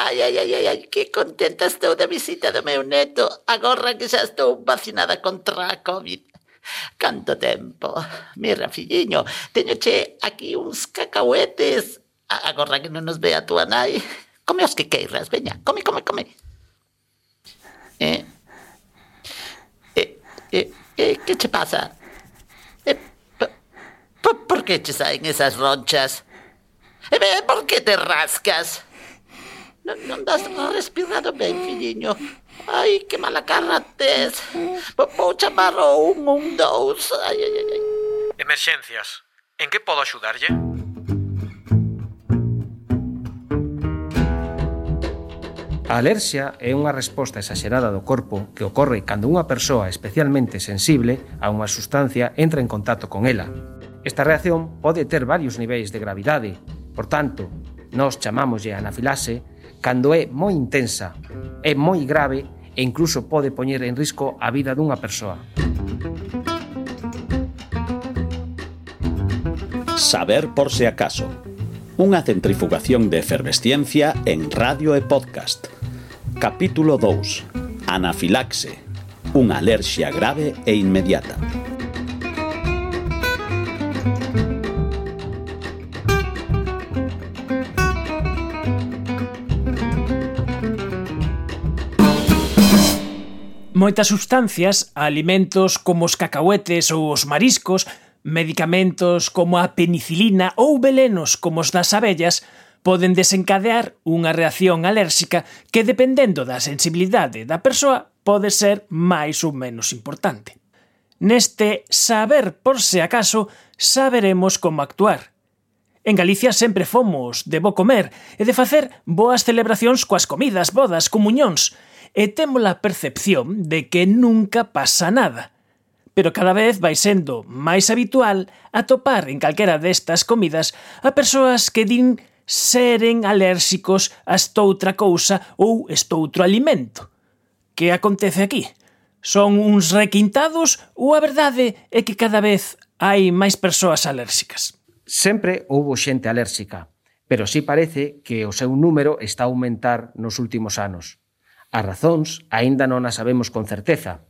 Ai, ai, ai, ai, ai, que contenta estou da visita do meu neto, agora que xa estou vacinada contra a COVID. Canto tempo. Mira, filliño, teño che aquí uns cacahuetes. Agora que non nos ve a tua nai. Come os que queiras, veña, come, come, come. Eh, eh, eh, eh, que che pasa? Eh, por, por que che saen esas ronchas? Eh, por que te rascas? Non, non das respirado ben, filliño. Ai, que mala cara tes. Vou chamar o un, un, dous. Ai, ai, ai. Emerxencias. En que podo axudarlle? A alerxia é unha resposta exagerada do corpo que ocorre cando unha persoa especialmente sensible a unha sustancia entra en contacto con ela. Esta reacción pode ter varios niveis de gravidade. Por tanto, nós chamámoslle anafilase cando é moi intensa, é moi grave e incluso pode poñer en risco a vida dunha persoa. Saber por se acaso. Unha centrifugación de efervesciencia en radio e podcast. Capítulo 2. Anafilaxe. Unha alerxia grave e inmediata. moitas substancias alimentos como os cacahuetes ou os mariscos, medicamentos como a penicilina ou velenos como os das abellas poden desencadear unha reacción alérxica que dependendo da sensibilidade da persoa pode ser máis ou menos importante. Neste saber por se acaso saberemos como actuar. En Galicia sempre fomos de bo comer e de facer boas celebracións coas comidas, bodas, comuñóns, e temos a percepción de que nunca pasa nada. Pero cada vez vai sendo máis habitual atopar en calquera destas comidas a persoas que din seren alérxicos a estoutra cousa ou estoutro alimento. Que acontece aquí? Son uns requintados ou a verdade é que cada vez hai máis persoas alérxicas? Sempre houbo xente alérxica, pero sí parece que o seu número está a aumentar nos últimos anos. As razóns aínda non as sabemos con certeza.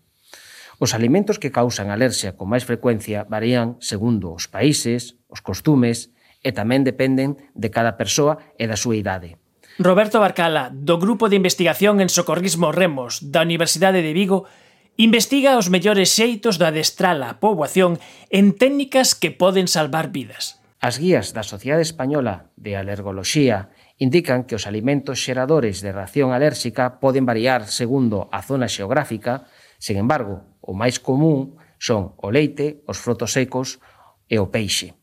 Os alimentos que causan alerxia con máis frecuencia varían segundo os países, os costumes e tamén dependen de cada persoa e da súa idade. Roberto Barcala, do Grupo de Investigación en Socorrismo Remos da Universidade de Vigo, investiga os mellores xeitos de adestrar a poboación en técnicas que poden salvar vidas. As guías da Sociedade Española de Alergoloxía indican que os alimentos xeradores de reacción alérxica poden variar segundo a zona xeográfica, sen embargo, o máis común son o leite, os frutos secos e o peixe.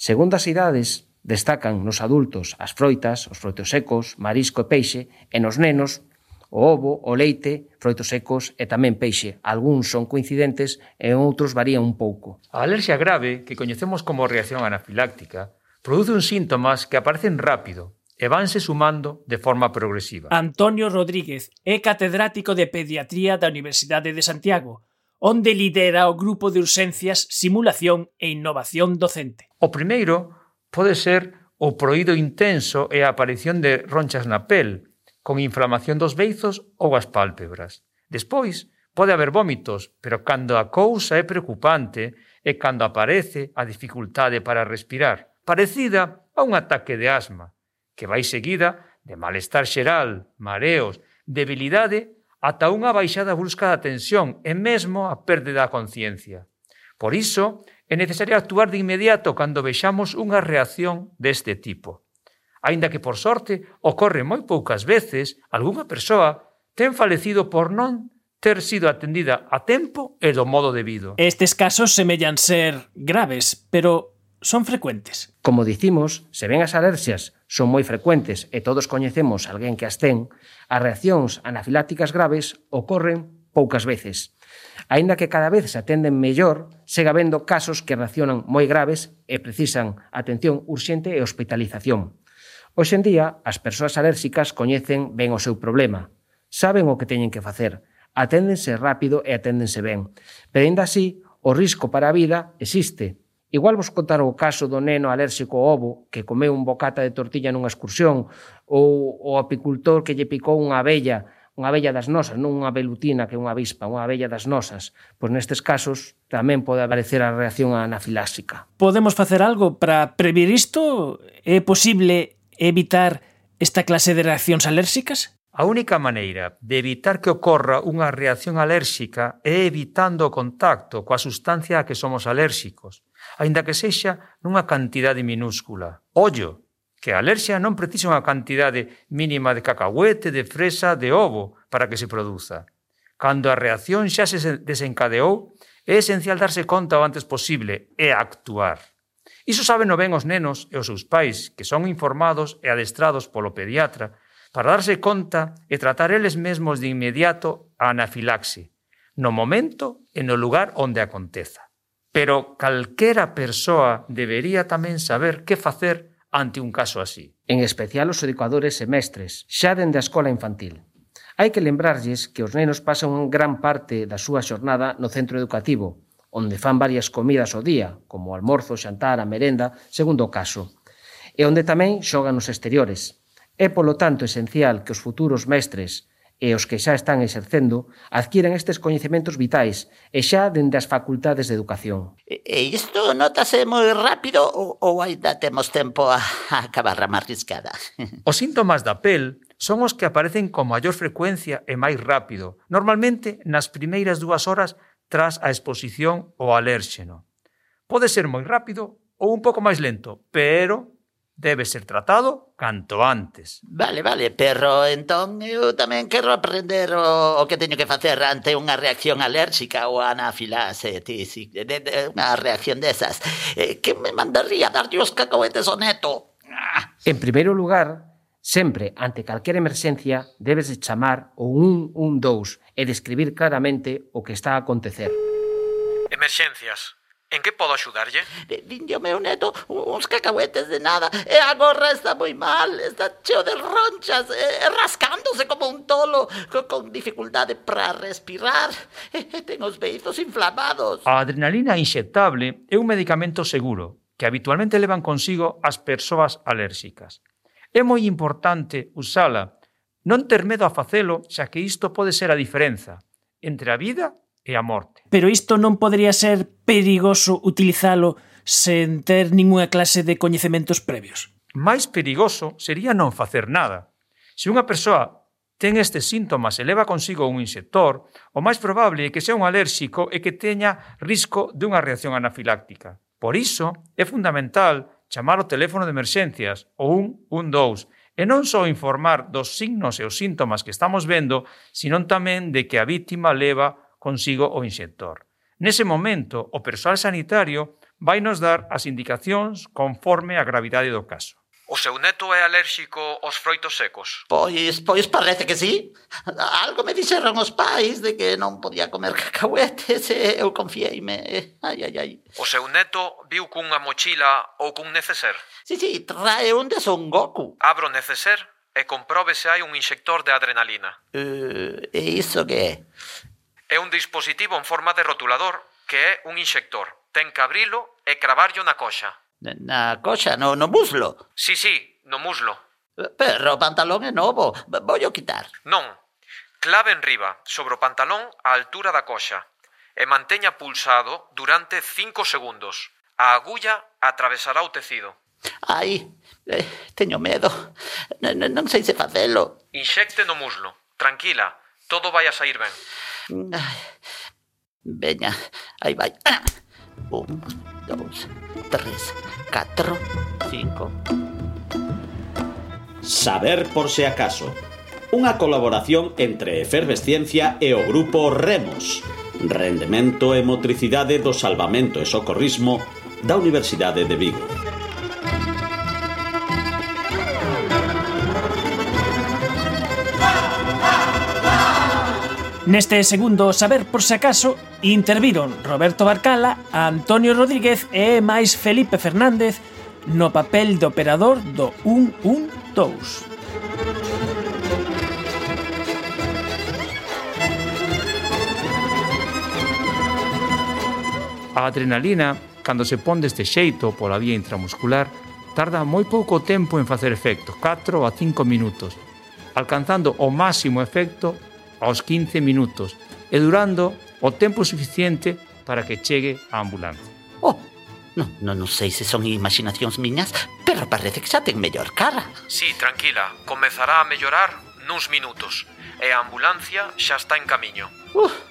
Segundo as idades, destacan nos adultos as froitas, os froitos secos, marisco e peixe, e nos nenos o ovo, o leite, froitos secos e tamén peixe. Algúns son coincidentes e outros varían un pouco. A alerxia grave, que coñecemos como reacción anafiláctica, produce uns síntomas que aparecen rápido, e vanse sumando de forma progresiva. Antonio Rodríguez é catedrático de Pediatría da Universidade de Santiago, onde lidera o grupo de urxencias Simulación e Innovación Docente. O primeiro pode ser o proído intenso e a aparición de ronchas na pel, con inflamación dos beizos ou as pálpebras. Despois, pode haber vómitos, pero cando a cousa é preocupante é cando aparece a dificultade para respirar, parecida a un ataque de asma, que vai seguida de malestar xeral, mareos, debilidade, ata unha baixada brusca da tensión e mesmo a pérdida da conciencia. Por iso, é necesario actuar de inmediato cando vexamos unha reacción deste tipo. Aínda que, por sorte, ocorre moi poucas veces, algunha persoa ten falecido por non ter sido atendida a tempo e do modo debido. Estes casos semellan ser graves, pero son frecuentes? Como dicimos, se ven as alerxias son moi frecuentes e todos coñecemos alguén que as ten, as reaccións anafilácticas graves ocorren poucas veces. Aínda que cada vez se atenden mellor, segue habendo casos que reaccionan moi graves e precisan atención urxente e hospitalización. Hoxe en día, as persoas alérxicas coñecen ben o seu problema, saben o que teñen que facer, aténdense rápido e aténdense ben. Pero ainda así, o risco para a vida existe, Igual vos contar o caso do neno alérxico ao ovo que comeu un bocata de tortilla nunha excursión ou o apicultor que lle picou unha abella unha abella das nosas, non unha velutina que é unha avispa, unha abella das nosas. Pois nestes casos tamén pode aparecer a reacción anafiláxica. Podemos facer algo para previr isto? É posible evitar esta clase de reaccións alérxicas? A única maneira de evitar que ocorra unha reacción alérxica é evitando o contacto coa sustancia a que somos alérxicos, aínda que sexa nunha cantidade minúscula. Ollo, que a alerxia non precisa unha cantidade mínima de cacahuete, de fresa, de ovo para que se produza. Cando a reacción xa se desencadeou, é esencial darse conta o antes posible e actuar. Iso saben o ben os nenos e os seus pais, que son informados e adestrados polo pediatra, para darse conta e tratar eles mesmos de inmediato a anafilaxe, no momento e no lugar onde aconteza. Pero calquera persoa debería tamén saber que facer ante un caso así. En especial os educadores e mestres, xa dende a escola infantil. Hai que lembrarlles que os nenos pasan gran parte da súa xornada no centro educativo, onde fan varias comidas ao día, como almorzo, xantar, a merenda, segundo o caso, e onde tamén xogan nos exteriores. É, polo tanto, esencial que os futuros mestres e os que xa están exercendo adquiran estes coñecementos vitais e xa dende as facultades de educación. E isto notase moi rápido ou, ou ainda temos tempo a, a acabar a marriscada? Os síntomas da pel son os que aparecen con maior frecuencia e máis rápido, normalmente nas primeiras dúas horas tras a exposición ao alérxeno. Pode ser moi rápido ou un pouco máis lento, pero debe ser tratado canto antes. Vale, vale, pero entón eu tamén quero aprender o, o que teño que facer ante unha reacción alérxica ou anafilase, ti, si, de, de, unha reacción desas. Eh, que me mandaría darlle os cacahuetes ao neto? Ah. En primeiro lugar, sempre ante calquera emerxencia debes de chamar o 112 e describir claramente o que está a acontecer. Emerxencias. En que podo axudarlle? Vindio meu neto uns cacahuetes de nada eh, e a gorra está moi mal, está cheo de ronchas, e, rascándose como un tolo, co, con dificultade para respirar, eh, e, e ten os beizos inflamados. A adrenalina inxectable é un medicamento seguro que habitualmente levan consigo as persoas alérxicas. É moi importante usala, non ter medo a facelo, xa que isto pode ser a diferenza entre a vida e a morte. Pero isto non podría ser perigoso utilizalo sen ter ninguna clase de coñecementos previos? Máis perigoso sería non facer nada. Se unha persoa ten estes síntomas e leva consigo un inxector, o máis probable é que sea un alérxico e que teña risco dunha reacción anafiláctica. Por iso, é fundamental chamar o teléfono de emerxencias ou un 112 e non só informar dos signos e os síntomas que estamos vendo, sino tamén de que a vítima leva consigo o inxector. Nese momento, o persoal sanitario vai nos dar as indicacións conforme a gravidade do caso. O seu neto é alérxico aos froitos secos? Pois, pois parece que sí. Algo me dixeron os pais de que non podía comer cacahuetes e eu confiei-me. Ai, ai, ai. O seu neto viu cunha mochila ou cun neceser? Sí, sí, trae un de Son Goku. Abro o neceser e comprobe se hai un inxector de adrenalina. Uh, e iso que é? É un dispositivo en forma de rotulador que é un inxector. Ten que abrilo e cravarlo na coxa. Na coxa? No, no muslo? Sí, sí, no muslo. Pero o pantalón é novo, vollo quitar. Non, clave en riba, sobre o pantalón á altura da coxa, e manteña pulsado durante 5 segundos. A agulla atravesará o tecido. Ai, eh, teño medo. N -n non sei se facelo. Inxecte no muslo. Tranquila, todo vai a sair ben. Veña, aí vai. Un, dous, tres, catro, cinco. Saber por se acaso. Unha colaboración entre Efervesciencia e o grupo Remos, Rendemento e Motricidade do Salvamento e Socorrismo da Universidade de Vigo. Neste segundo saber por se acaso interviron Roberto Barcala, Antonio Rodríguez e máis Felipe Fernández no papel de operador do 112. A adrenalina, cando se pon deste xeito pola vía intramuscular, tarda moi pouco tempo en facer efecto, 4 a 5 minutos, alcanzando o máximo efecto aos 15 minutos e durando o tempo suficiente para que chegue a ambulancia. Oh, non, non, non sei se son imaginacións miñas, pero parece que xa ten mellor cara. Sí, tranquila, comezará a mellorar nuns minutos e a ambulancia xa está en camiño. Uf,